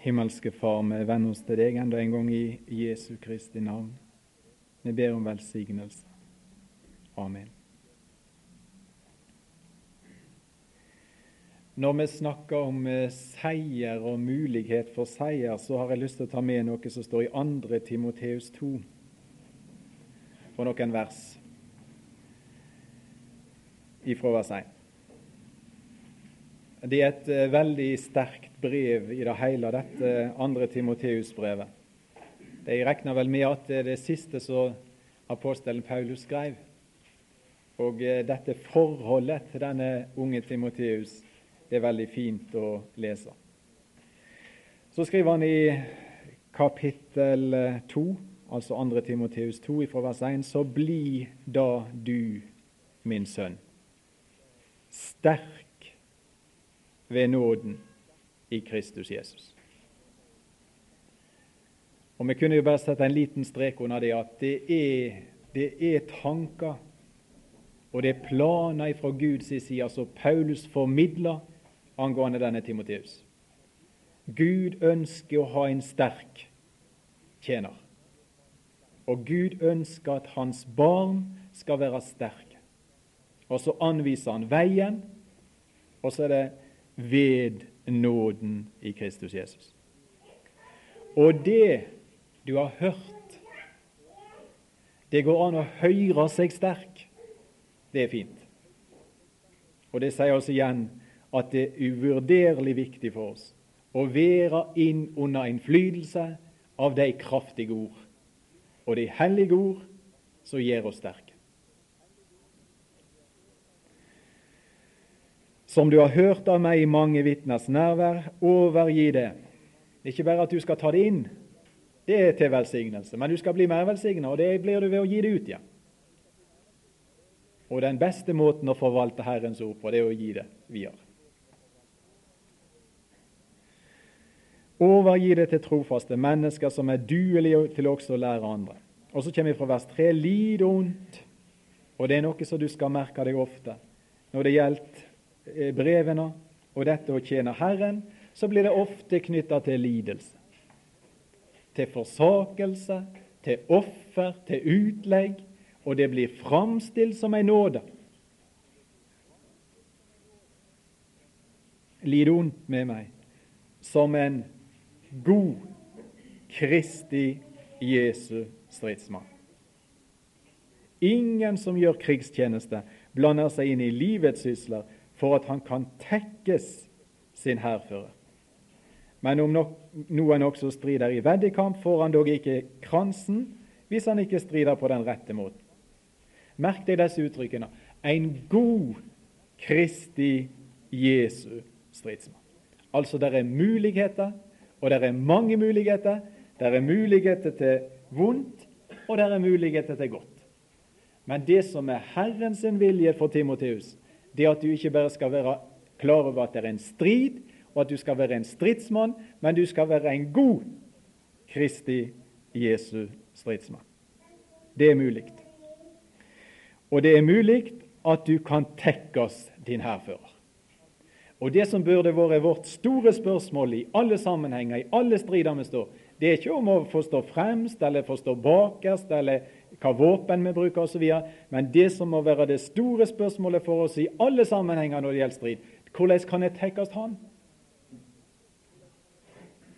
Himmelske Far, vi venner oss til deg enda en gang i Jesu Kristi navn. Vi ber om velsignelse. Amen. Når vi snakker om eh, seier og mulighet for seier, så har jeg lyst til å ta med noe som står i 2. Timoteus 2, for noen vers ifra vers 1. Det er et uh, veldig sterkt brev i det hele, dette andre Timoteus-brevet. De regner vel med at det er det siste som apostelen Paulus skrev. Og uh, dette forholdet til denne unge Timoteus er veldig fint å lese. Så skriver han i kapittel 2, altså 2. Timoteus 2, fra vers 1, så bli da du, min sønn, sterk ved nåden i Kristus Jesus. Og Vi kunne jo bare sette en liten strek under det at det er, det er tanker og det er planer fra Guds side som Paulus formidler angående denne Timoteus. Gud ønsker å ha en sterk tjener. Og Gud ønsker at hans barn skal være sterke. Og så anviser han veien, og så er det ved nåden i Kristus Jesus. Og det du har hørt, det går an å høre seg sterk. Det er fint. Og det sier oss igjen at det er uvurderlig viktig for oss å være inn under innflytelse av de kraftige ord og de hellige ord som gjør oss sterke. Som du har hørt av meg i mange vitners nærvær, overgi det. Ikke bare at du skal ta det inn, det er til velsignelse, men du skal bli mer velsigna, og det blir du ved å gi det ut igjen. Og den beste måten å forvalte Herrens ord på, det er å gi det videre. Overgi det til trofaste mennesker som er duelige til også å lære andre. Og Så kommer vi fra vers 3. Lid ondt. Og det er noe som du skal merke deg ofte når det gjelder brevene og dette å tjene Herren, så blir det ofte knytta til lidelse. Til forsakelse, til offer, til utlegg, og det blir framstilt som en nåde. Lid ondt med meg som en god Kristi Jesu stridsmann. Ingen som gjør krigstjeneste, blander seg inn i livets sysler for at han kan tekkes sin hærfører. Men om noen også strider i veddekamp, får han dog ikke kransen hvis han ikke strider på den rette måten. Merk deg disse uttrykkene. En god Kristi Jesu stridsmann. Altså, det er muligheter, og det er mange muligheter. Det er muligheter til vondt, og det er muligheter til godt. Men det som er Herren sin vilje for Timoteus, det at du ikke bare skal være klar over at det er en strid, og at du skal være en stridsmann, men du skal være en god Kristi Jesu stridsmann. Det er mulig. Og det er mulig at du kan tekkes din hærfører. Og Det som burde vært vårt store spørsmål i alle sammenhenger, i alle strider vi står, det er ikke om å forstå fremst eller forstå bakerst eller hva våpen vi bruker osv. Men det som må være det store spørsmålet for oss i alle sammenhenger når det gjelder strid, hvordan kan jeg tekkes Han?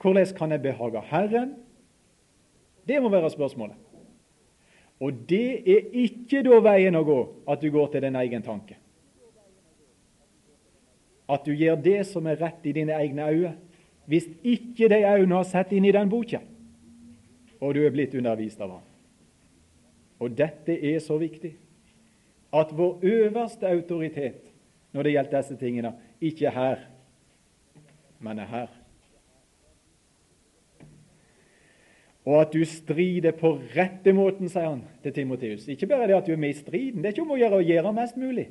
Hvordan kan jeg behage Herren? Det må være spørsmålet. Og det er ikke da veien å gå at du går til din egen tanke. At du gjør det som er rett i dine egne øyne, hvis ikke de øynene har sett inn i den boka, og du er blitt undervist av ham. Og dette er så viktig at vår øverste autoritet når det gjelder disse tingene, ikke er her, men er her. Og at du strider på rette måten, sier han til Timoteus. Ikke bare det at du er med i striden. Det er ikke om å gjøre å gjøre mest mulig.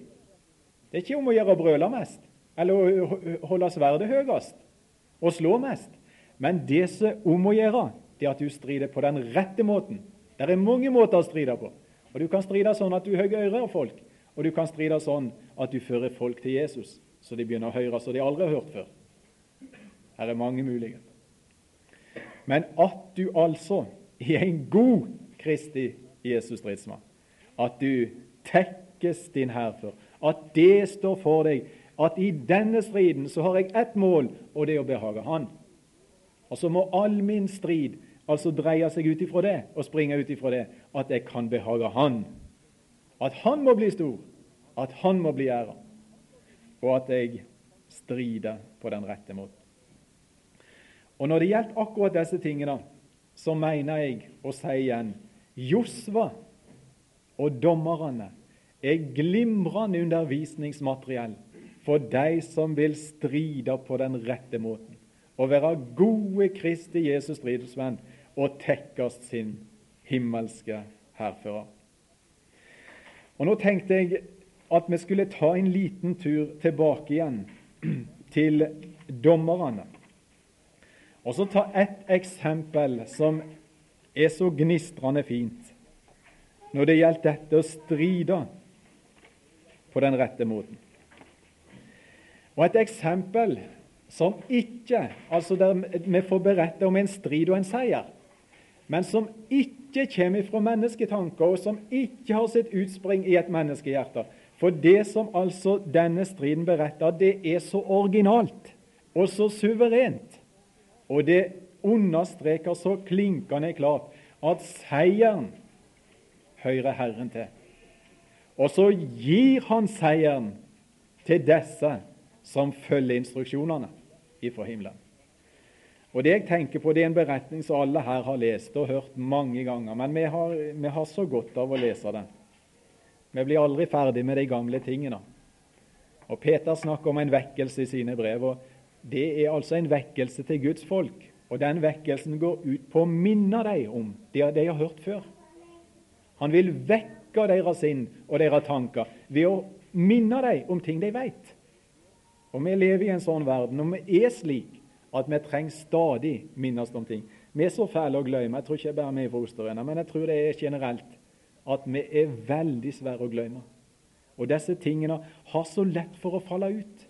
Det er ikke om å gjøre å brøle mest, eller å holde sverdet høyest og slå mest. Men det som er om å gjøre, det er at du strider på den rette måten. Det er mange måter å stride på. Og Du kan stride sånn at du hogger ører av folk, og du kan stride sånn at du fører folk til Jesus, så de begynner å høre så de aldri har hørt før. Her er mange muligheter. Men at du altså er en god Kristi Jesus stridsmann, at du tekkes din hærfør, at det står for deg at i denne striden så har jeg ett mål, og det er å behage Han. Og så må all min strid altså dreie seg ut ifra det og springe ut ifra det at jeg kan behage Han. At Han må bli stor, at Han må bli æra, og at jeg strider på den rette måten. Og Når det gjelder akkurat disse tingene, så mener jeg å si igjen Josva og dommerne er glimrende undervisningsmateriell for de som vil stride på den rette måten, og være gode Kristi Jesus stridsmenn og tekkes sin himmelske hærfører. Og Nå tenkte jeg at vi skulle ta en liten tur tilbake igjen til dommerne. Og så ta ett eksempel som er så gnistrende fint når det gjelder dette å stride på den rette måten. Og et eksempel som ikke altså der Vi får berette om en strid og en seier, men som ikke kommer fra mennesketanker, og som ikke har sitt utspring i et menneskehjerte. For det som altså denne striden beretter, det er så originalt og så suverent. Og det understreker så klinkende klart at seieren hører Herren til. Og så gir han seieren til disse som følger instruksjonene ifra himmelen. Og Det jeg tenker på, det er en beretning som alle her har lest og hørt mange ganger. Men vi har, vi har så godt av å lese den. Vi blir aldri ferdig med de gamle tingene. Og Peter snakker om en vekkelse i sine brev. og Det er altså en vekkelse til Guds folk. Og den vekkelsen går ut på å minne dem om det de har hørt før. Han vil vekke deres sinn og deres tanker ved å minne dem om ting de vet. Og Vi lever i en sånn verden, og vi er slik at vi trenger stadig minnes om ting. Vi er så fæle å glemme. Jeg tror ikke bare vi fra Osterøyene, men jeg tror det er generelt at vi er veldig svære å glemme. Og disse tingene har så lett for å falle ut.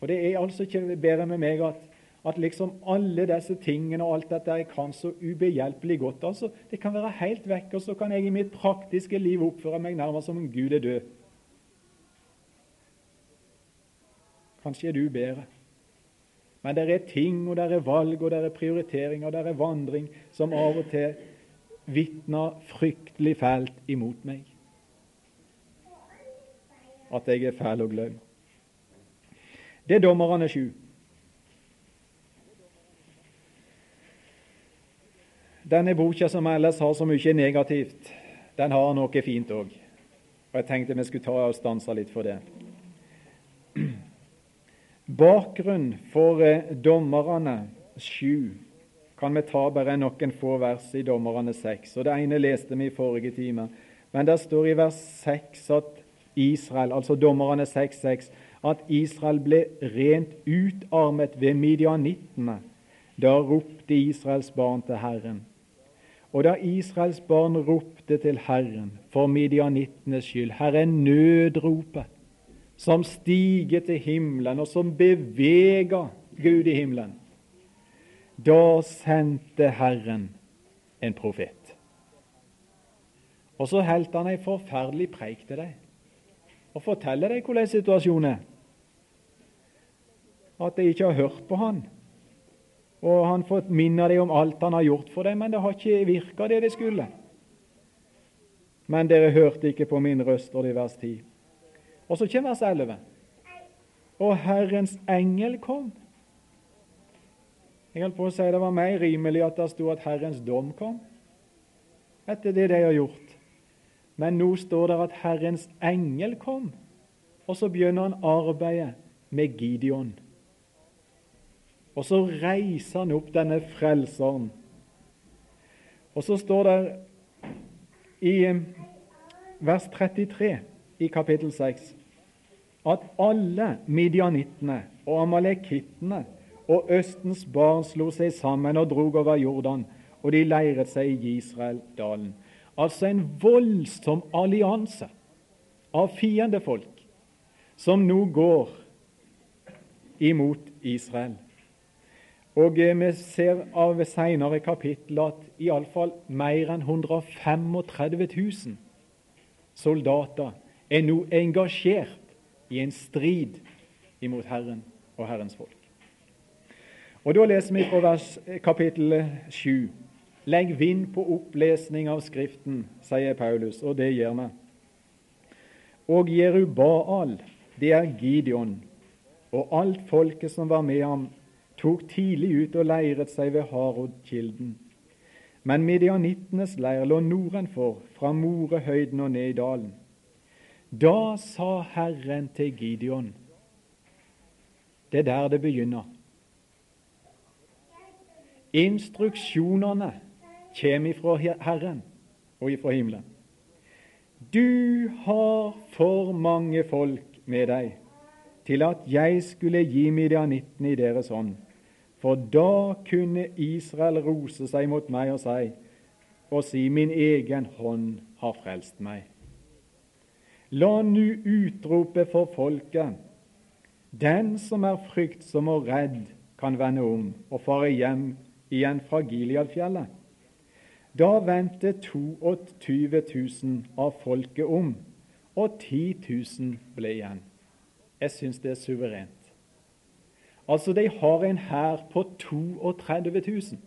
Og Det er altså ikke bedre med meg at, at liksom alle disse tingene og alt dette jeg kan så ubehjelpelig godt altså, Det kan være helt vekk, og så kan jeg i mitt praktiske liv oppføre meg nærmest som om Gud er død. Kanskje er du bedre. Men det er ting, og det er valg, og det er prioriteringer, og det er vandring som av og til vitner fryktelig fælt imot meg. At jeg er fæl og glemme. Det er dommerne sju. Denne boka som ellers har så mye negativt, den har noe fint òg. Og jeg tenkte vi skulle ta og stanse litt for det. Bakgrunn for eh, dommerne sju kan vi ta bare noen få vers i Dommerne seks. Det ene leste vi i forrige time. Men det står i vers seks at Israel, altså Dommerne 6,6, at Israel ble rent utarmet ved midianittene. Da ropte Israels barn til Herren. Og da Israels barn ropte til Herren for midianittenes skyld, her er nødropet som stiger til himmelen, og som beveger Gud i himmelen. Da sendte Herren en profet. Og så holdt han en forferdelig preik til deg og forteller deg hvordan situasjonen er. At de ikke har hørt på han. Og han fått minne deg om alt han har gjort for deg, men det har ikke virka det det skulle. Men dere hørte ikke på min røst, står det i vers 10. Og så kommer vers 11. Og Herrens engel kom. Jeg holdt på å si det var mer rimelig at det sto at Herrens dom kom, etter det de har gjort. Men nå står det at Herrens engel kom, og så begynner han arbeidet med Gideon. Og så reiser han opp denne frelseren. Og så står det i eh, vers 33 i kapittel 6 at alle midjanittene og amalekittene og Østens barn slo seg sammen og drog over Jordan, og de leiret seg i Israeldalen. Altså en voldsom allianse av fiendefolk som nå går imot Israel. Og eh, vi ser av senere kapittel at iallfall mer enn 135 000 soldater er nå engasjert i en strid imot Herren og Herrens folk. Og Da leser vi fra vers, eh, kapittel 7. Legg vind på opplesning av Skriften, sier Paulus, og det gjør vi. Og Jerubaal, det er Gideon, og alt folket som var med ham, tok tidlig ut og leiret seg ved Harodkilden. Men midianittenes leir lå nordenfor, fra Morehøyden og ned i dalen. Da sa Herren til Gideon Det er der det begynner. Instruksjonene kommer ifra Herren og ifra himmelen. Du har for mange folk med deg til at jeg skulle gi midianittene i deres hånd. For da kunne Israel rose seg mot meg og si, og si min egen hånd har frelst meg. La nu utrope for folket, den som er fryktsom og redd, kan vende om og fare hjem igjen fra Gileadfjellet. Da vendte 22 000 av folket om, og 10 000 ble igjen. Jeg syns det er suverent. Altså, de har en hær på 32 000.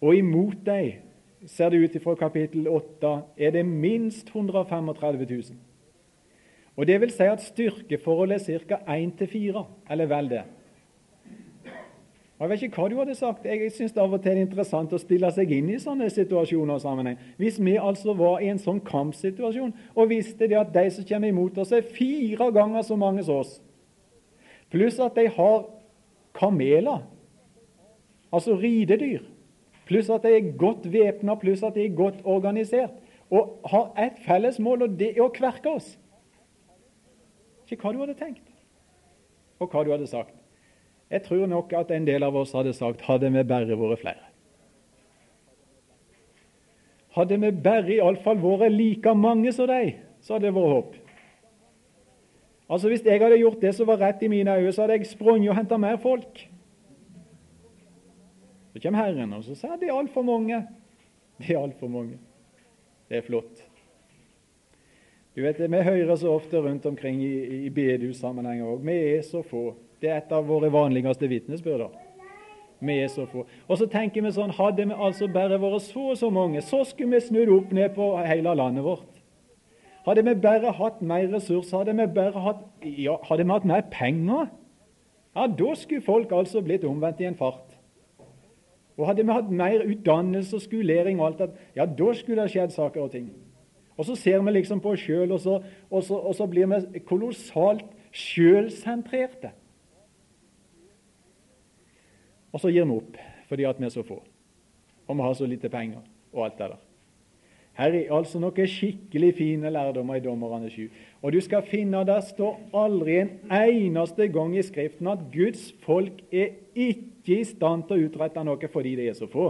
Og imot dem, ser det ut fra kapittel 8, er det minst 135 000. Og Det vil si at styrkeforholdet er ca. 1 til 4, eller vel det. Jeg vet ikke hva du hadde sagt. Jeg syns av og til det er interessant å stille seg inn i sånne situasjoner og sammenheng. Hvis vi altså var i en sånn kampsituasjon og visste det at de som kommer imot oss, er fire ganger så mange som oss, pluss at de har kameler, altså ridedyr, pluss at de er godt væpna, pluss at de er godt organisert, og har ett felles mål, og det er å kverke oss. Ikke hva du hadde tenkt, og hva du hadde sagt. Jeg tror nok at en del av oss hadde sagt hadde vi bare vært flere. Hadde vi bare iallfall vært like mange som de, så hadde det vært håp. Altså Hvis jeg hadde gjort det som var rett i mine øyne, så hadde jeg sprunget og henta mer folk. Så kommer Herren og så sier det er altfor mange. Det er altfor mange. Det er flott. Du vet, Vi hører så ofte rundt omkring i, i bedehussammenhenger òg. Vi er så få. Det er et av våre vanligste vitnesbyrd. Vi er så få. Og så tenker vi sånn Hadde vi altså bare vært så og så mange, så skulle vi snudd opp ned på hele landet vårt. Hadde vi bare hatt mer ressurser, hadde vi bare hatt, ja, hadde vi hatt mer penger, ja, da skulle folk altså blitt omvendt i en fart. Og hadde vi hatt mer utdannelse og skolering og alt det, ja, da skulle det skjedd saker og ting. Og så ser vi liksom på oss sjøl, og, og, og, så blir vi kolossalt sjølsentrerte. Og så gir vi opp fordi at vi er så få, og vi har så lite penger og alt det der. Her er altså noen skikkelig fine lærdommer i Dommerne 7. Og du skal finne der står aldri en eneste gang i Skriften at Guds folk er ikke i stand til å utrette noe fordi de er så få.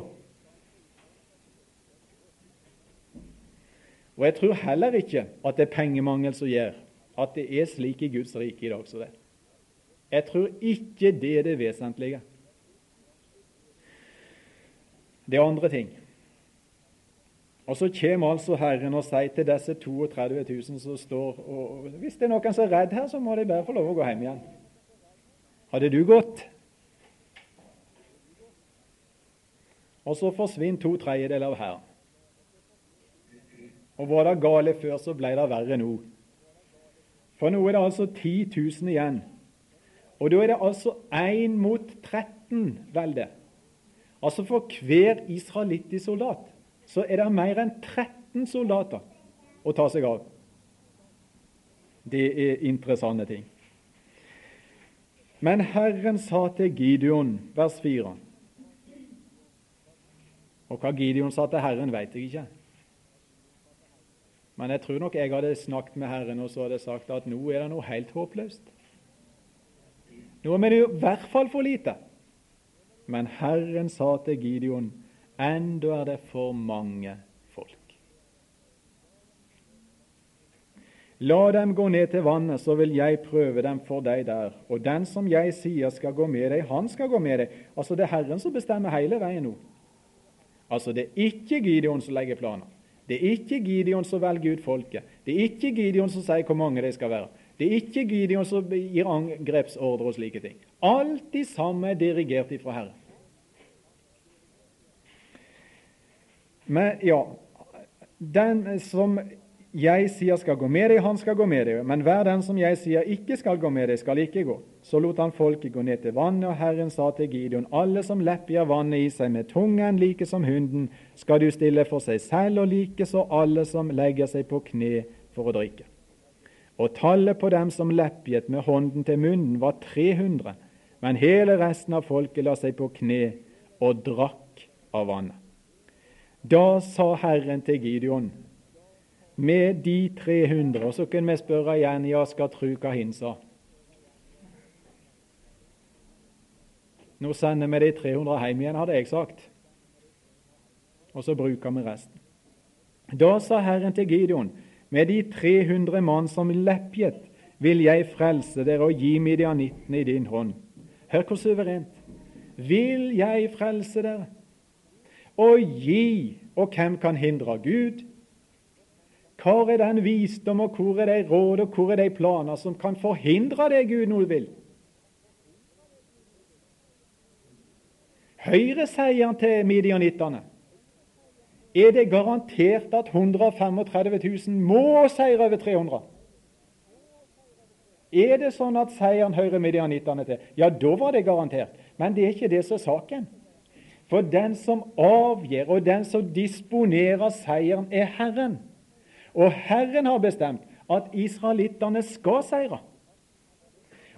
Og jeg tror heller ikke at det er pengemangel som gjør at det er slik i Guds rike i dag som det. Jeg tror ikke det er det vesentlige. Det er andre ting. Og Så kommer altså Herren og sier til disse 32 000 som står og, Hvis det er noen som er redd her, så må de bare få lov å gå hjem igjen. Hadde du gått? Og så forsvinner to tredjedeler av Herren. Og var det gale før, så ble det verre nå. For nå er det altså 10 000 igjen. Og da er det altså 1 mot 13 velde. Altså For hver israelittisk soldat så er det mer enn 13 soldater å ta seg av. Det er interessante ting. Men Herren sa til Gideon, vers 4 Og hva Gideon sa til Herren, vet jeg ikke. Men jeg tror nok jeg hadde snakket med Herren og så hadde sagt at nå er det noe helt håpløst. Nå er vi i hvert fall for lite. Men Herren sa til Gideon, enda er det for mange folk. La dem gå ned til vannet, så vil jeg prøve dem for deg der. Og den som jeg sier skal gå med deg, han skal gå med deg. Altså Det er Herren som bestemmer hele veien nå. Altså Det er ikke Gideon som legger planer. Det er ikke Gideon som velger ut folket. Det er ikke Gideon som sier hvor mange de skal være. Det er ikke Gideon som gir angrepsordre og slike ting. Alt de samme er dirigert ifra Herren. Men ja, den som jeg sier skal gå med deg, han skal gå med deg, men hver den som jeg sier ikke skal gå med deg, skal ikke gå. Så lot han folket gå ned til vannet, og Herren sa til Gideon, alle som leppjer vannet i seg med tungen, like som hunden, skal du stille for seg selv, og like så alle som legger seg på kne for å drikke. Og tallet på dem som leppjet med hånden til munnen, var 300, men hele resten av folket la seg på kne og drakk av vannet. Da sa Herren til Gideon, med de 300. Og så kunne vi spørre igjen ja, skal tru hva hin sa. Nå sender vi de 300 hjem igjen, hadde jeg sagt. Og så bruker vi resten. Da sa Herren til Gideon, med de 300 mann som leppjet, vil jeg frelse dere og gi midianittene i din hånd. Hør hvor suverent. Vil jeg frelse dere og gi, og hvem kan hindre Gud? Hvor er den visdom, og hvor er de råd, og hvor er de planer som kan forhindre det Gud nå vil? Høyre sier han til midianittene er det garantert at 135 000 må seire over 300. Er det sånn at seieren hører midianittene til? Ja, da var det garantert. Men det er ikke det som er saken. For den som avgir, og den som disponerer seieren, er Herren. Og Herren har bestemt at israelittene skal seire.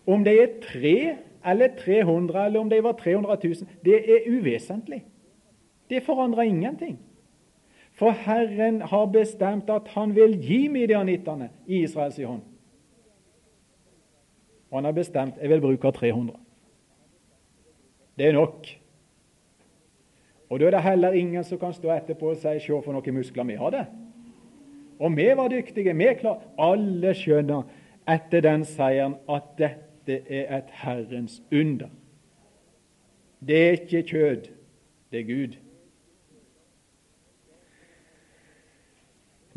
Om de er tre eller 300, eller om de var 300 000, det er uvesentlig. Det forandrer ingenting. For Herren har bestemt at han vil gi midianittene i Israels hånd. Og han har bestemt jeg vil bruke 300. Det er nok. Og Da er det heller ingen som kan stå etterpå og si 'se for noen muskler vi hadde'. Og vi var dyktige. vi klar. Alle skjønner etter den seieren at dette er et Herrens under. Det er ikke kjød, det er Gud.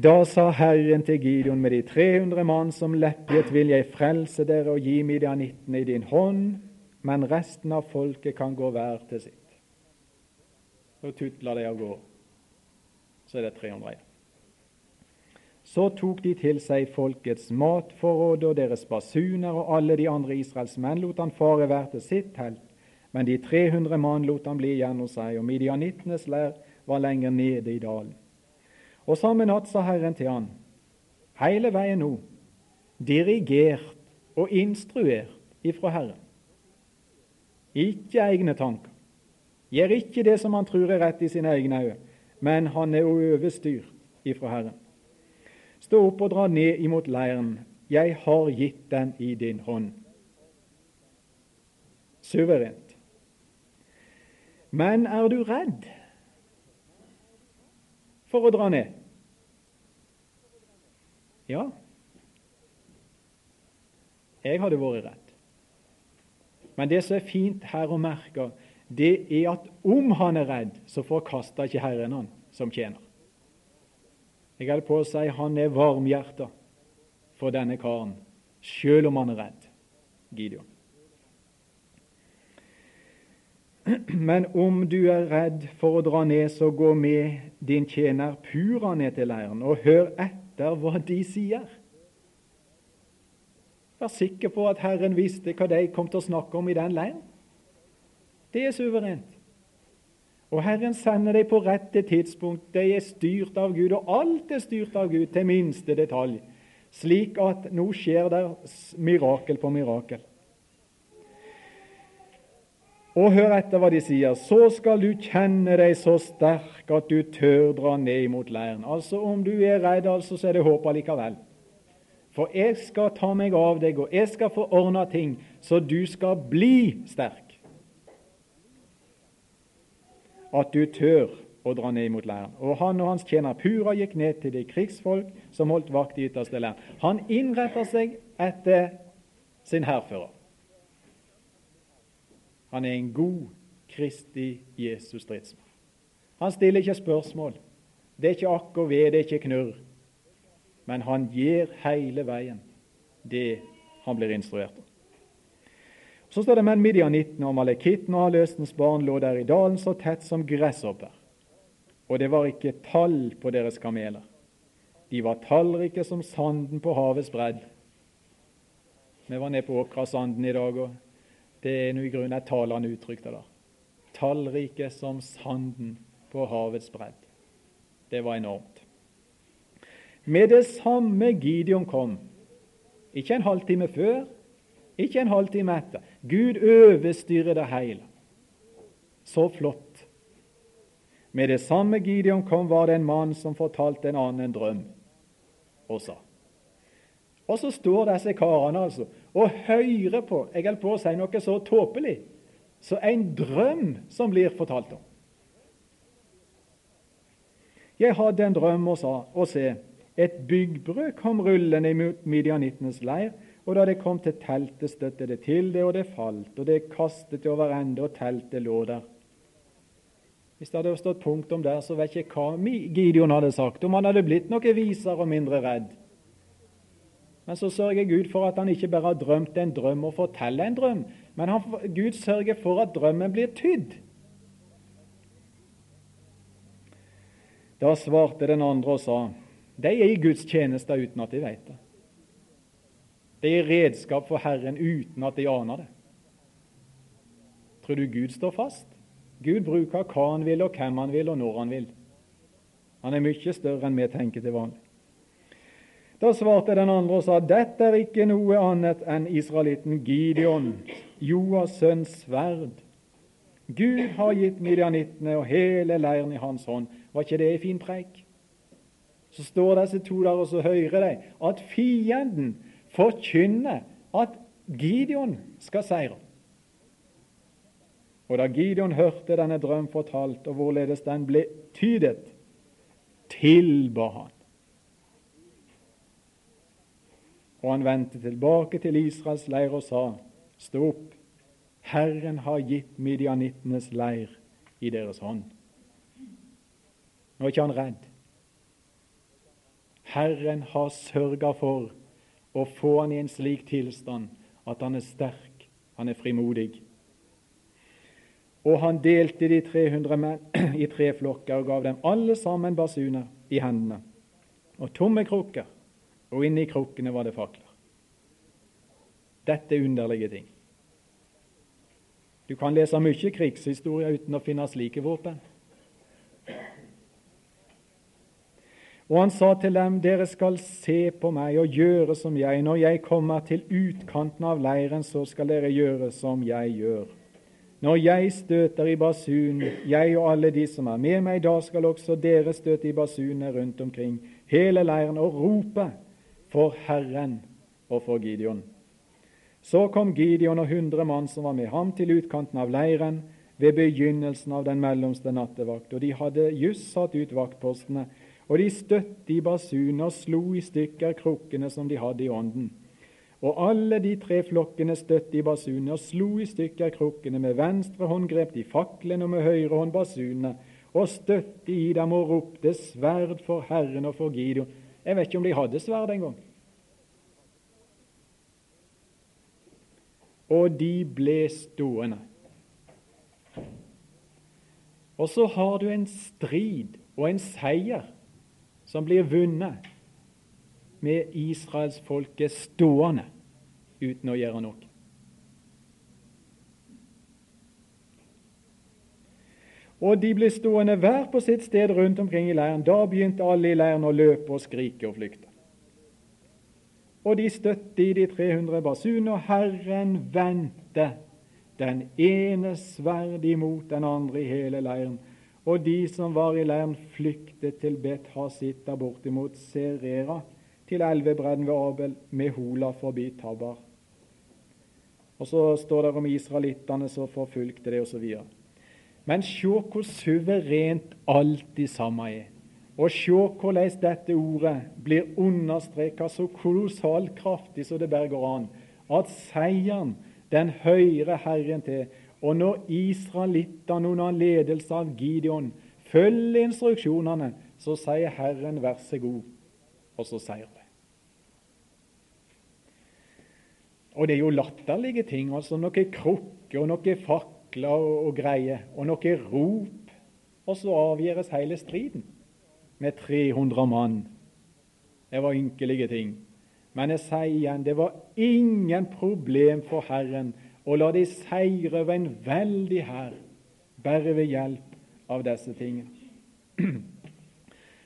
Da sa Herren til Gideon med de 300 mann som leppet, vil jeg frelse dere og gi midianittene i din hånd, men resten av folket kan gå hver til sitt. Så tutla de av gårde. Så er det 300 igjen. Så tok de til seg folkets matforråd og deres basuner, og alle de andre Israels menn lot han fare hver til sitt telt. Men de 300 mann lot han bli igjen hos seg, og midianittenes lær var lenger nede i dalen. Og samme natt sa Herren til han, hele veien nå, dirigert og instruert ifra Herren. Ikke egne tanker. Gjør ikke det som han tror er rett i sine egne øyne, men han er overstyrt ifra Herren. Stå opp og dra ned imot leiren. Jeg har gitt den i din hånd. Suverent. Men er du redd for å dra ned? Ja, jeg hadde vært redd. Men det som er fint her å merke, det er at om han er redd, så forkaster ikke Herren han som tjener. Jeg holder på å si han er varmhjerta for denne karen, sjøl om han er redd. Gideon. Men om du er redd for å dra ned, så gå med din tjener Pura ned til leiren, og hør etter hva de sier. Vær sikker på at Herren visste hva de kom til å snakke om i den leiren. Det er suverent. Og Herren sender dem på rette tidspunkt. De er styrt av Gud, og alt er styrt av Gud til minste detalj, slik at nå skjer det mirakel på mirakel. Og hør etter hva de sier. Så skal du kjenne deg så sterk at du tør dra ned mot leiren. Altså Om du er redd, altså, så er det håp allikevel. For jeg skal ta meg av deg, og jeg skal få ordna ting, så du skal bli sterk. At du tør å dra ned mot leiren. Og han og hans tjener Pura gikk ned til de krigsfolk som holdt vakt i ytterste leiren. Han innretter seg etter sin hærfører. Han er en god Kristi Jesus stridsmann. Han stiller ikke spørsmål. Det er ikke akk og ved, det er ikke knurr. Men han gir hele veien det han blir instruert om. Så står det men Midianittene og Malekitten og Haløsens barn lå der i dalen så tett som gresshopper, og det var ikke tall på deres kameler. De var tallrike som sanden på havets bredd. Vi var nede på Åkrasanden i dag, og det er nå i grunnen et talende der. det da. Tallrike som sanden på havets bredd. Det var enormt. Med det samme Gideon kom, ikke en halvtime før, ikke en halvtime etter Gud overstyrer det hele. Så flott. Med det samme Gideon kom, var det en mann som fortalte en annen en drøm og sa. Og så står disse karene altså og hører på jeg holdt på å si noe så tåpelig så en drøm som blir fortalt om. Jeg hadde en drøm og sa, og se, et byggbrød kom rullende mot midjanittenes leir, og da det kom til teltet, støtte det til det, og det falt, og det kastet det over ende, og teltet lå der. Hvis det hadde stått punktum der, så vet jeg hva Gideon hadde sagt, om han hadde blitt noe visere og mindre redd. Men så sørger Gud for at han ikke bare har drømt en drøm og forteller en drøm, men han, Gud sørger for at drømmen blir tydd. Da svarte den andre og sa, de er i Guds tjeneste uten at de vet det. De er redskap for Herren uten at de aner det. Tror du Gud står fast? Gud bruker hva han vil, og hvem han vil, og når han vil. Han er mye større enn vi tenker til vanlig. Da svarte den andre og sa, dette er ikke noe annet enn israelitten Gideon, Joas sønns sverd. Gud har gitt midianittene og hele leiren i hans hånd. Var ikke det en fin preik? Så står disse to der, og så hører de at fienden forkynner at Gideon skal seire. Og da Gideon hørte denne drøm fortalt, og hvorledes den ble tydet, tilba han. Og han vendte tilbake til Israels leir og sa, Stå opp, Herren har gitt midianittenes leir i deres hånd. Nå er ikke han redd. Herren har sørga for å få han i en slik tilstand at han er sterk, han er frimodig. Og han delte de 300 menn i tre flokker og gav dem alle sammen basuner i hendene og tomme krukker, og inni krukkene var det fakler. Dette er underlige ting. Du kan lese mye krigshistorie uten å finne slike våpen. Og han sa til dem, dere skal se på meg og gjøre som jeg. Når jeg kommer til utkanten av leiren, så skal dere gjøre som jeg gjør. Når jeg støter i basun, jeg og alle de som er med meg, da skal også dere støte i basunene rundt omkring hele leiren og rope for Herren og for Gideon. Så kom Gideon og hundre mann som var med ham, til utkanten av leiren ved begynnelsen av den mellomste nattevakt, og de hadde just satt ut vaktpostene og de støtte i basuner og slo i stykker krukkene som de hadde i ånden. Og alle de tre flokkene støtte i basuner og slo i stykker krukkene. Med venstre hånd grep de faklene og med høyre hånd basunene og støtte i dem og ropte sverd for Herren og for Gideon. Jeg vet ikke om de hadde sverd engang. Og de ble stående. Og så har du en strid og en seier som blir vunnet med israelsfolket stående uten å gjøre noe. Og de ble stående hver på sitt sted rundt omkring i leiren. Da begynte alle i leiren å løpe og skrike og flykte. Og de støtte i de 300 basunene, og Herren vendte den ene sverd imot den andre i hele leiren og de som var i leiren, flyktet til Bet Hasita bortimot Serera, til elvebredden ved Abel, med Hola forbi Tabar. Og så står det om israelittene som forfulgte det, osv. Men se hvor suverent alt det samme er. Og se hvordan dette ordet blir understreket så kolossalt kraftig som det bare går an. At seieren, den hører Herren til. Og når israelittene under ledelse av Gideon følger instruksjonene, så sier Herren 'vær så god', og så sier det. Og det er jo latterlige ting. altså Noe krukke og noe fakler og, og greier, og noe rop. Og så avgjøres hele striden med 300 mann. Det var ynkelige ting. Men jeg sier igjen, det var ingen problem for Herren å la de seire over en veldig hær, bare ved hjelp av disse tingene.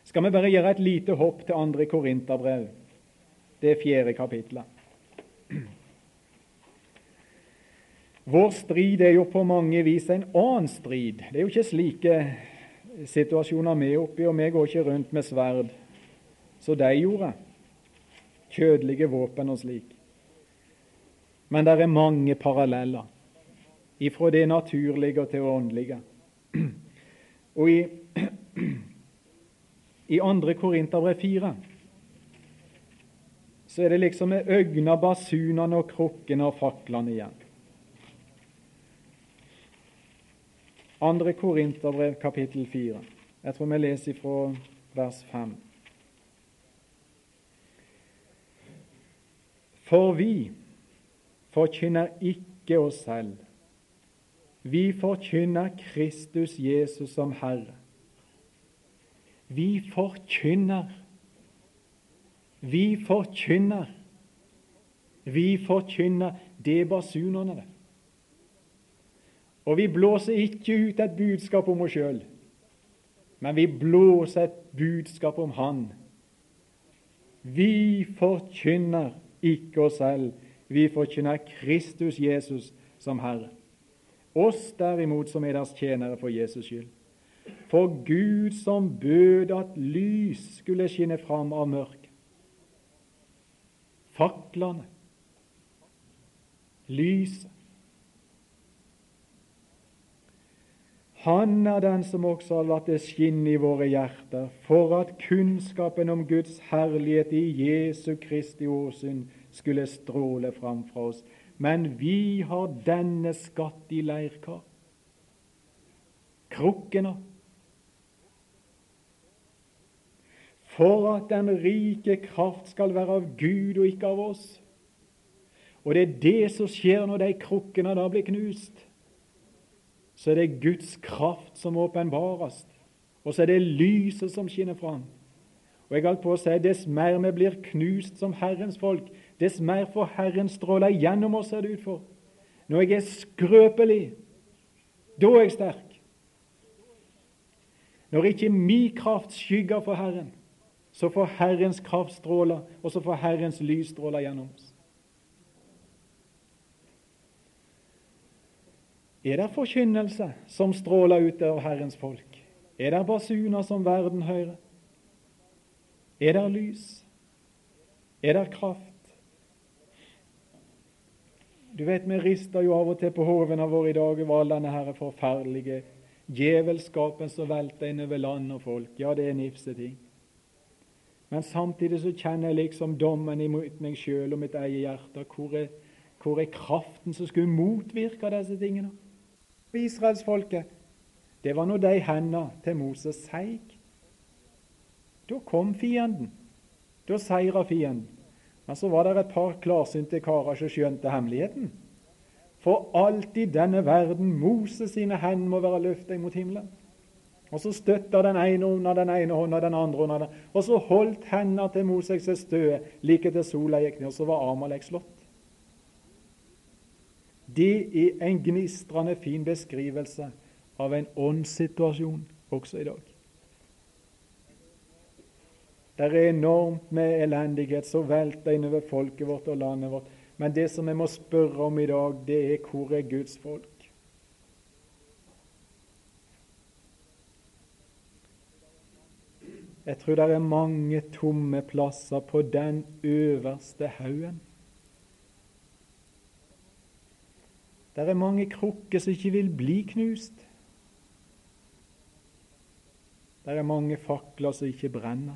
Skal vi bare gjøre et lite hopp til andre Korinterbrev, det fjerde kapitlet. Vår strid er jo på mange vis en annen strid. Det er jo ikke slike situasjoner vi er oppe i, og vi går ikke rundt med sverd som de gjorde. Kjødelige våpen og slik. Men det er mange paralleller ifra det naturlige til det åndelige. Og i, i 2. Korinterbrev 4 så er det liksom med øgna, basunene og krukkene og faklene igjen. 2. Korinterbrev, kapittel 4. Jeg tror vi leser fra vers 5. For vi forkynner ikke oss selv. Vi forkynner Kristus Jesus som Herre. Vi forkynner. Vi forkynner. Vi forkynner. Det er basunene, det. Og vi blåser ikke ut et budskap om oss sjøl, men vi blåser et budskap om Han. Vi forkynner ikke oss selv, vi forkynner Kristus Jesus som Herre. Oss derimot som er deres tjenere for Jesus skyld. For Gud som bød at lys skulle skinne fram av mørket. Faklene, lyset, Han er den som også har latt det skinne i våre hjerter, for at kunnskapen om Guds herlighet i Jesu Kristi åsyn skulle stråle fram fra oss. Men vi har denne skatt i leirkar. Krukkene. For at den rike kraft skal være av Gud og ikke av oss. Og det er det som skjer når de krukkene da blir knust så er det Guds kraft som åpenbares, og så er det lyset som skinner fram. Og jeg holdt på å si, Dess mer vi blir knust som Herrens folk, dess mer får Herren stråle gjennom oss, ser det ut for. Når jeg er skrøpelig, da er jeg sterk. Når ikke min kraft skygger for Herren, så får Herrens kraft stråle, og så får Herrens lys stråle gjennom oss. Er det forkynnelse som stråler ut av Herrens folk? Er det basuner som verden hører? Er det lys? Er det kraft? Du vet, Vi rister jo av og til på hovene våre i dag over all denne her forferdelige djevelskapen som velter inn over land og folk. Ja, det er nifse ting. Men samtidig så kjenner jeg liksom dommen imot meg sjøl og mitt eget hjerte. Hvor er, hvor er kraften som skulle motvirke disse tingene? Israelsfolket, det var nå de hendene til Moses seig. Da kom fienden. Da seira fienden. Men så var det et par klarsynte karer som skjønte hemmeligheten. For alt i denne verden Moses sine hender må være løfta mot himmelen. Og så støtta den ene under den ene hånda, den andre under den. Og så holdt hendene til Moses seg støe like til sola gikk ned, og så var Amalek slått. Det er en gnistrende fin beskrivelse av en åndssituasjon også i dag. Det er enormt med elendighet som velter innover folket vårt og landet vårt. Men det som vi må spørre om i dag, det er hvor er Guds folk? Jeg tror det er mange tomme plasser på den øverste haugen. Det er mange krukker som ikke vil bli knust. Det er mange fakler som ikke brenner.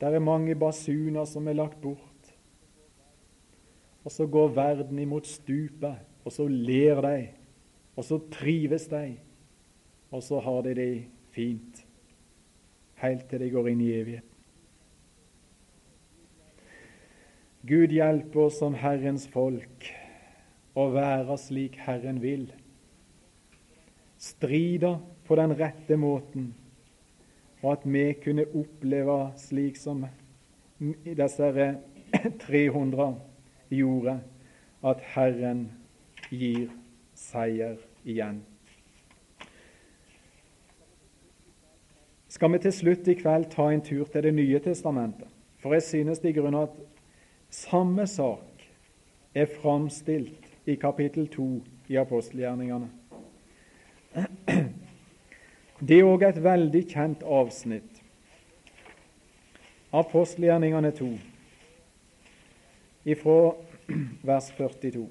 Det er mange basuner som er lagt bort. Og så går verden imot stupet, og så ler de, og så trives de, og så har de det fint helt til de går inn i evigheten. Gud hjelper oss som Herrens folk å være slik Herren vil. Strider på den rette måten, og at vi kunne oppleve slik som disse 300 gjorde, at Herren gir seier igjen. Skal vi til slutt i kveld ta en tur til Det nye testamentet? For jeg synes i grunnen at samme sak er framstilt i kapittel 2 i apostelgjerningene. Det er òg et veldig kjent avsnitt. Apostelgjerningene 2, ifra vers 42.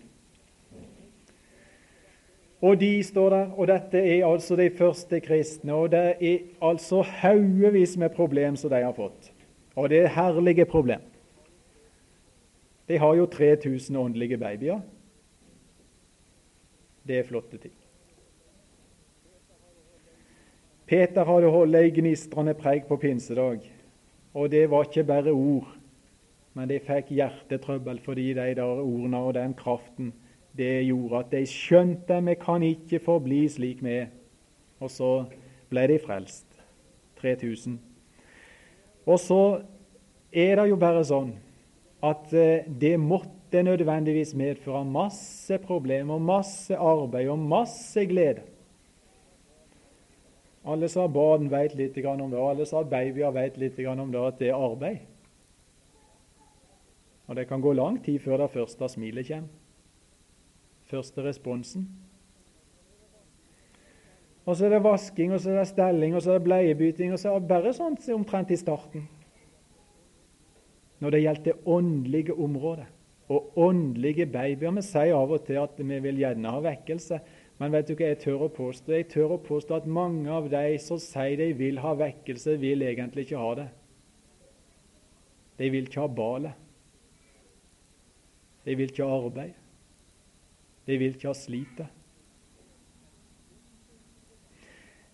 Og de står der, og dette er altså de første kristne, og det er altså haugevis med problem som de har fått. Og det er herlige problem. De har jo 3000 åndelige babyer. Det er flotte ting. Peter hadde holdt ei gnistrende preik på pinsedag, og det var ikke bare ord, men de fikk hjertetrøbbel fordi de der ordene og den kraften det gjorde at de skjønte vi kan ikke forbli slik vi er. Og så ble de frelst. 3000. Og så er det jo bare sånn at eh, det måtte nødvendigvis medføre masse problemer, masse arbeid og masse glede. Alle som har barn, vet litt om det, alle som har babyer, vet litt om det, at det er arbeid. Og det kan gå lang tid før det første smilet kommer. Første responsen. Og så er det vasking, og så er det stelling, og så er det bleiebyting, og så er det bare sånt omtrent i starten når det gjelder det åndelige området og åndelige babyer. Vi sier av og til at vi vil gjerne ha vekkelse, men vet du hva jeg tør å påstå? Jeg tør å påstå at mange av de som sier de vil ha vekkelse, vil egentlig ikke ha det. De vil ikke ha balet. De vil ikke ha arbeid. De vil ikke ha slitet.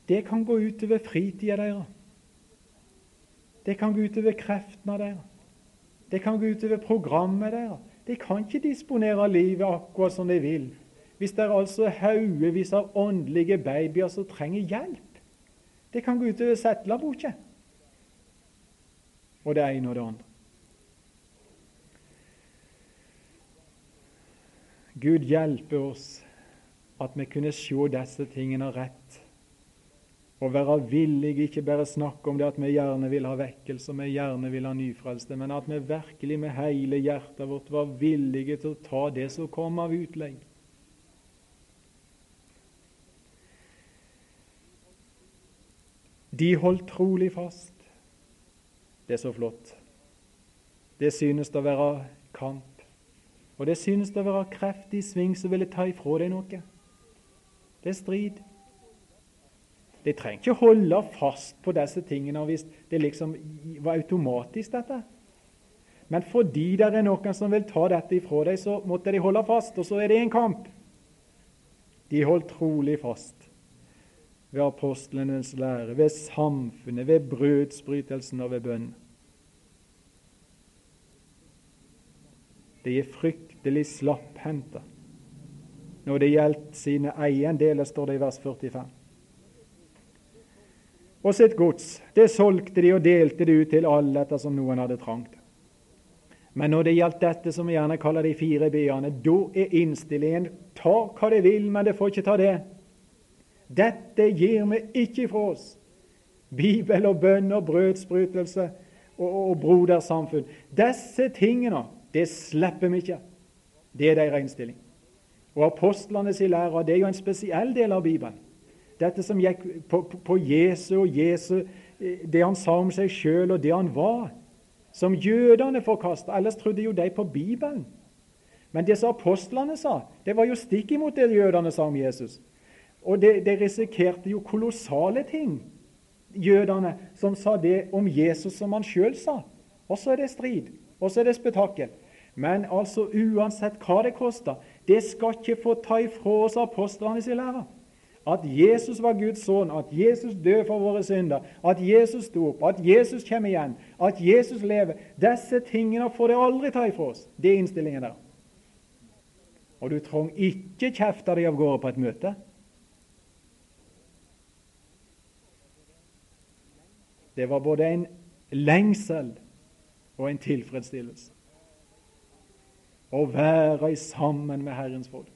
Det kan gå utover fritida deres. Det kan gå utover kreftene deres. Det kan gå utover programmet deres. De kan ikke disponere livet akkurat som de vil. Hvis det er altså haugevis av åndelige babyer som trenger hjelp. Det kan gå utover setlaboket. Og det ene og det andre. Gud hjelpe oss at vi kunne se disse tingene rett og være villige, ikke bare snakke om det at vi gjerne vil ha vekkelse, vi gjerne vil ha nyfrelste, men at vi virkelig med hele hjertet vårt var villige til å ta det som kom av utlegg. De holdt trolig fast. Det er så flott. Det synes å være kamp. Og det synes å være kreftig sving som ville ta ifra deg noe. Det er strid. De trenger ikke holde fast på disse tingene hvis det liksom var automatisk, dette. Men fordi det er noen som vil ta dette ifra deg, så måtte de holde fast, og så er det en kamp. De holdt trolig fast ved apostlenes lære, ved samfunnet, ved brødsbrytelsen og ved bønn. De er fryktelig slapphendte når det gjelder sine eiendeler, står det i vers 45 og sitt gods. Det solgte de og delte det ut til alle ettersom noen hadde trangt. Men når det gjaldt dette som vi gjerne kaller de fire b-ene, da er innstillingen ta hva de vil, men det får ikke ta det. Dette gir vi ikke fra oss. Bibel og bønn og brødsprutelse og, og brodersamfunn. Disse tingene, det slipper vi ikke. Det er deres innstilling. Og apostlenes lære, det er jo en spesiell del av Bibelen. Dette som gikk på, på, på Jesu og Jesu, eh, det han sa om seg sjøl, og det han var. Som jødene forkasta. Ellers trodde jo de på Bibelen. Men det som apostlene sa, det var jo stikk imot det jødene sa om Jesus. Og det, de risikerte jo kolossale ting, jødene som sa det om Jesus som han sjøl sa. Og så er det strid, og så er det spetakkel. Men altså uansett hva det koster, det skal ikke få ta ifra oss apostlene sin lære. At Jesus var Guds sønn, at Jesus døde for våre synder, at Jesus sto opp, at Jesus kommer igjen, at Jesus lever. Disse tingene får det aldri ta ifra oss. Det er innstillingen der. Og du trenger ikke kjefte deg av gårde på et møte. Det var både en lengsel og en tilfredsstillelse å være sammen med Herrens folk.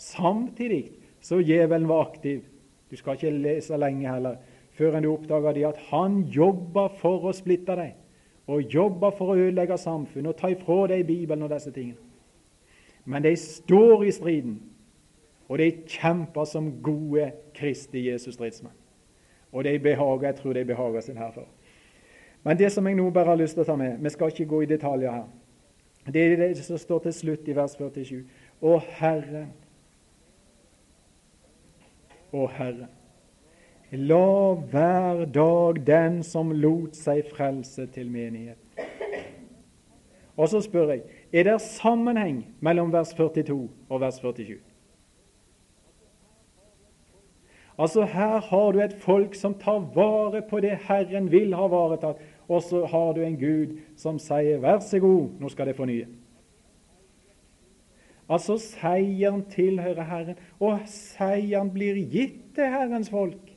Samtidig så djevelen var aktiv. Du skal ikke lese lenge heller før du oppdager de at han jobber for å splitte deg, og jobber for å ødelegge samfunnet og ta ifra deg Bibelen og disse tingene. Men de står i striden, og de kjemper som gode Kristi Jesus stridsmenn. Og de behager, jeg tror de behager sin herre. Men det som jeg nå bare har lyst til å ta med Vi skal ikke gå i detaljer her. Det er det som står til slutt i vers 47. Å Herre, å Herre, la hver dag den som lot seg frelse til menighet. Og så spør jeg er det sammenheng mellom vers 42 og vers 47. Altså Her har du et folk som tar vare på det Herren vil ha varetatt, og så har du en Gud som sier 'vær så god, nå skal det fornye'. Altså seieren tilhører Herren, og seieren blir gitt til Herrens folk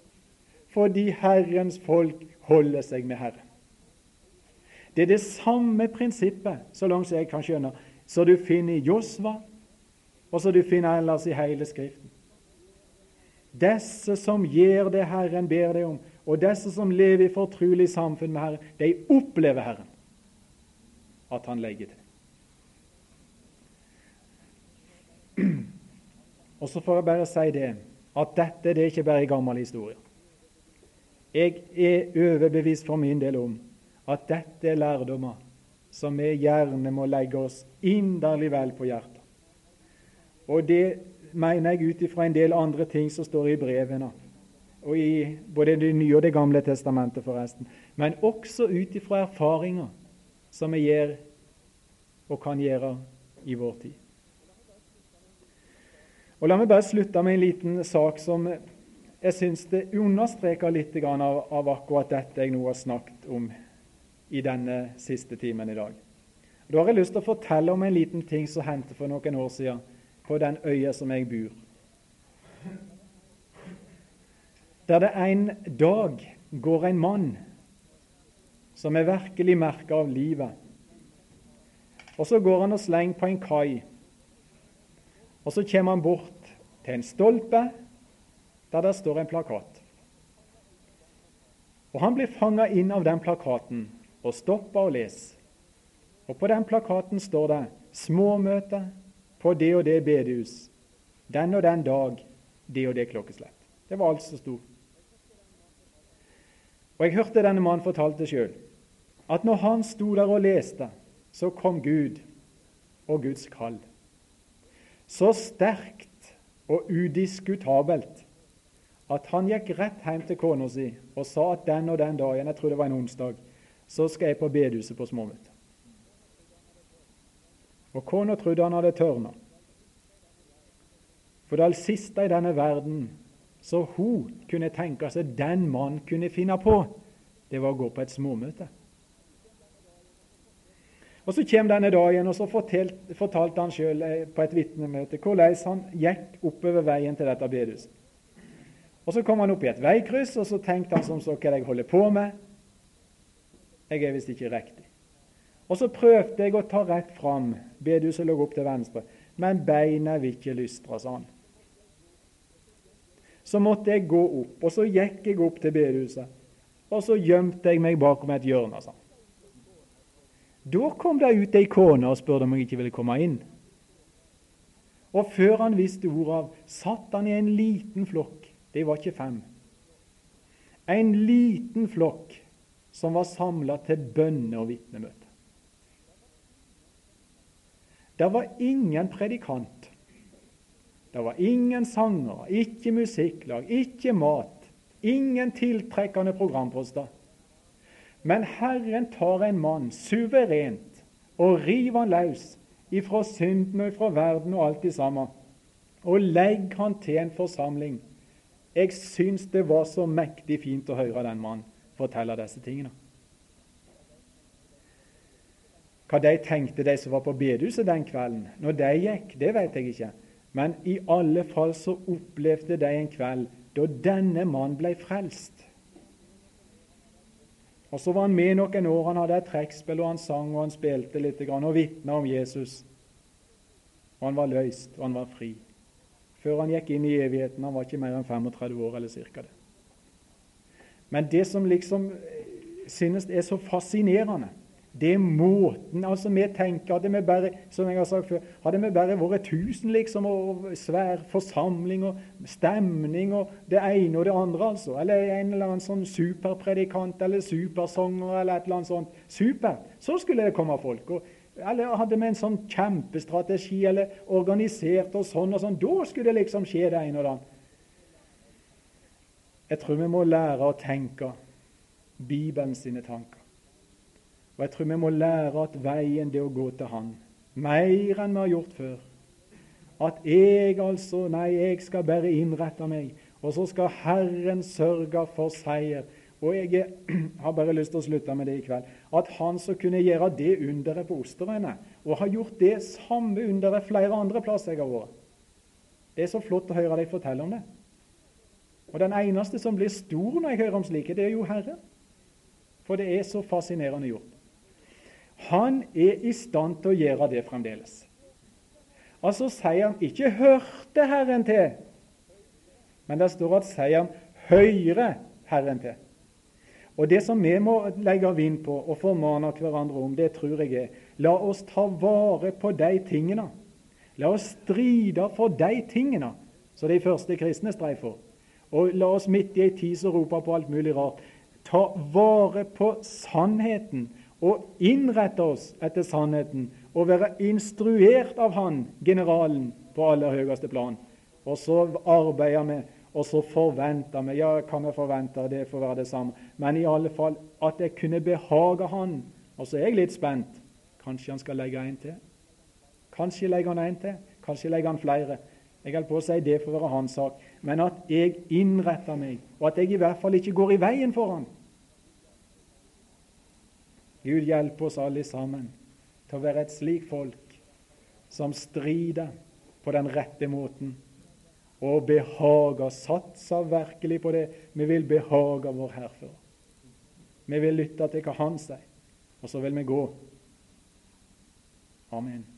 fordi Herrens folk holder seg med Herren. Det er det samme prinsippet, så langt jeg kan skjønne, som du finner i Josva, og som du finner ellers i hele Skriften. Disse som gjør det Herren ber deg om, og disse som lever i fortrolig samfunn med Herren, de opplever Herren, at Han legger til. Og så får jeg bare si det, at dette det er ikke bare en gammel historie. Jeg er overbevist for min del om at dette er lærdommer som vi gjerne må legge oss inderlig vel på hjertet. Og det mener jeg ut ifra en del andre ting som står i brevene og i både Det nye og Det gamle testamentet, forresten, men også ut ifra erfaringer som vi gjør og kan gjøre i vår tid. Og La meg bare slutte med en liten sak som jeg syns det understreker litt av, av akkurat dette jeg nå har snakket om i denne siste timen i dag. Da har jeg lyst til å fortelle om en liten ting som hendte for noen år siden på den øya som jeg bor der det en dag går en mann som er virkelig merka av livet. Og Så går han og slenger på en kai. Og Så kommer han bort til en stolpe der det står en plakat. Og Han blir fanga inn av den plakaten og stopper å lese. Og På den plakaten står det 'Småmøte på det og det bedehus'. Den og den dag, det og det klokkeslett. Det var alt som sto. Og Jeg hørte denne mannen fortalte sjøl at når han sto der og leste, så kom Gud og Guds kall. Så sterkt og udiskutabelt at han gikk rett hjem til kona si og sa at den og den dagen, jeg tror det var en onsdag, så skal jeg på bedehuset på småmøte. Og kona trodde han hadde tørna. For det siste i denne verden så hun kunne tenke seg den mann kunne finne på, det var å gå på et småmøte. Og Så kommer denne dagen, og så fortalte, fortalte han sjøl eh, på et vitnemøte hvordan han gikk oppover veien til dette bedehuset. Og Så kom han opp i et veikryss, og så tenkte han som så hva jeg holder på med. Jeg er visst ikke riktig. Og Så prøvde jeg å ta rett fram. Bedehuset lå opp til venstre. Men beina vil ikke lystre, sa han så måtte jeg gå opp. Og så gikk jeg opp til bedehuset, og så gjemte jeg meg bakom et hjørne. sa han. Da kom det ut ei kone og spurte om jeg ikke ville komme inn. Og før han visste ordet av, satt han i en liten flokk. De var ikke fem. En liten flokk som var samla til bønne- og vitnemøte. Det var ingen predikant. Det var ingen sanger, ikke musikklag, ikke mat, ingen tiltrekkende programposter. Men Herren tar en mann suverent og river han løs ifra synden og ifra verden og alt det samme, og legger han til en forsamling. Jeg syns det var så mektig fint å høre den mannen fortelle disse tingene. Hva de tenkte, de som var på bedehuset den kvelden, når de gikk, det vet jeg ikke. Men i alle fall så opplevde de en kveld da denne mannen ble frelst. Og Så var han med noen år. Han hadde et trekkspill, og han sang og han spilte litt og vitna om Jesus. Og Han var løst, og han var fri. Før han gikk inn i evigheten. Han var ikke mer enn 35 år, eller cirka det. Men det som liksom synes er så fascinerende, det er måten altså Vi tenker hadde vi bare som jeg har sagt før, hadde vi bare vært tusen liksom, og svær forsamling og stemning og det ene og det andre, altså, eller en eller annen sånn superpredikant eller supersanger eller et eller annet sånt super, så skulle det komme folk. Og, eller hadde vi en sånn kjempestrategi eller organisert og sånn og sånn, da skulle det liksom skje det ene og det andre. Jeg tror vi må lære å tenke Bibelen sine tanker. Og jeg tror vi må lære at veien det å gå til Han, mer enn vi har gjort før. At jeg altså Nei, jeg skal bare innrette meg, og så skal Herren sørge for seier. Og jeg har bare lyst til å slutte med det i kveld. At han som kunne gjøre det underet på Osterøyene, og har gjort det samme underet flere andre plasser jeg har vært. Det er så flott å høre deg fortelle om det. Og Den eneste som blir stor når jeg hører om slike, det er jo Herren. For det er så fascinerende gjort. Han er i stand til å gjøre det fremdeles. Altså sier han ikke 'hørte Herren til', men det står at sier han 'høyre Herren til'. Og Det som vi må legge vind på og formane hverandre om, det tror jeg er la oss ta vare på de tingene. La oss stride for de tingene som de første kristne streiv for. Og la oss midt i ei tid som roper på alt mulig rart, ta vare på sannheten og innrette oss etter sannheten og være instruert av han, generalen, på aller høyeste plan. Og så arbeider vi, og så forventer vi. Ja, hva vi forventer, det får være det samme. Men i alle fall at jeg kunne behage han. Og så er jeg litt spent. Kanskje han skal legge en til? Kanskje legger han en til? Kanskje legger han flere? Jeg holder på å si det får være hans sak. Men at jeg innretter meg, og at jeg i hvert fall ikke går i veien for han. Gud hjelpe oss alle sammen til å være et slikt folk som strider på den rette måten og behager, satser virkelig på det. Vi vil behage vår Herre. Vi vil lytte til hva Han sier, og så vil vi gå. Amen.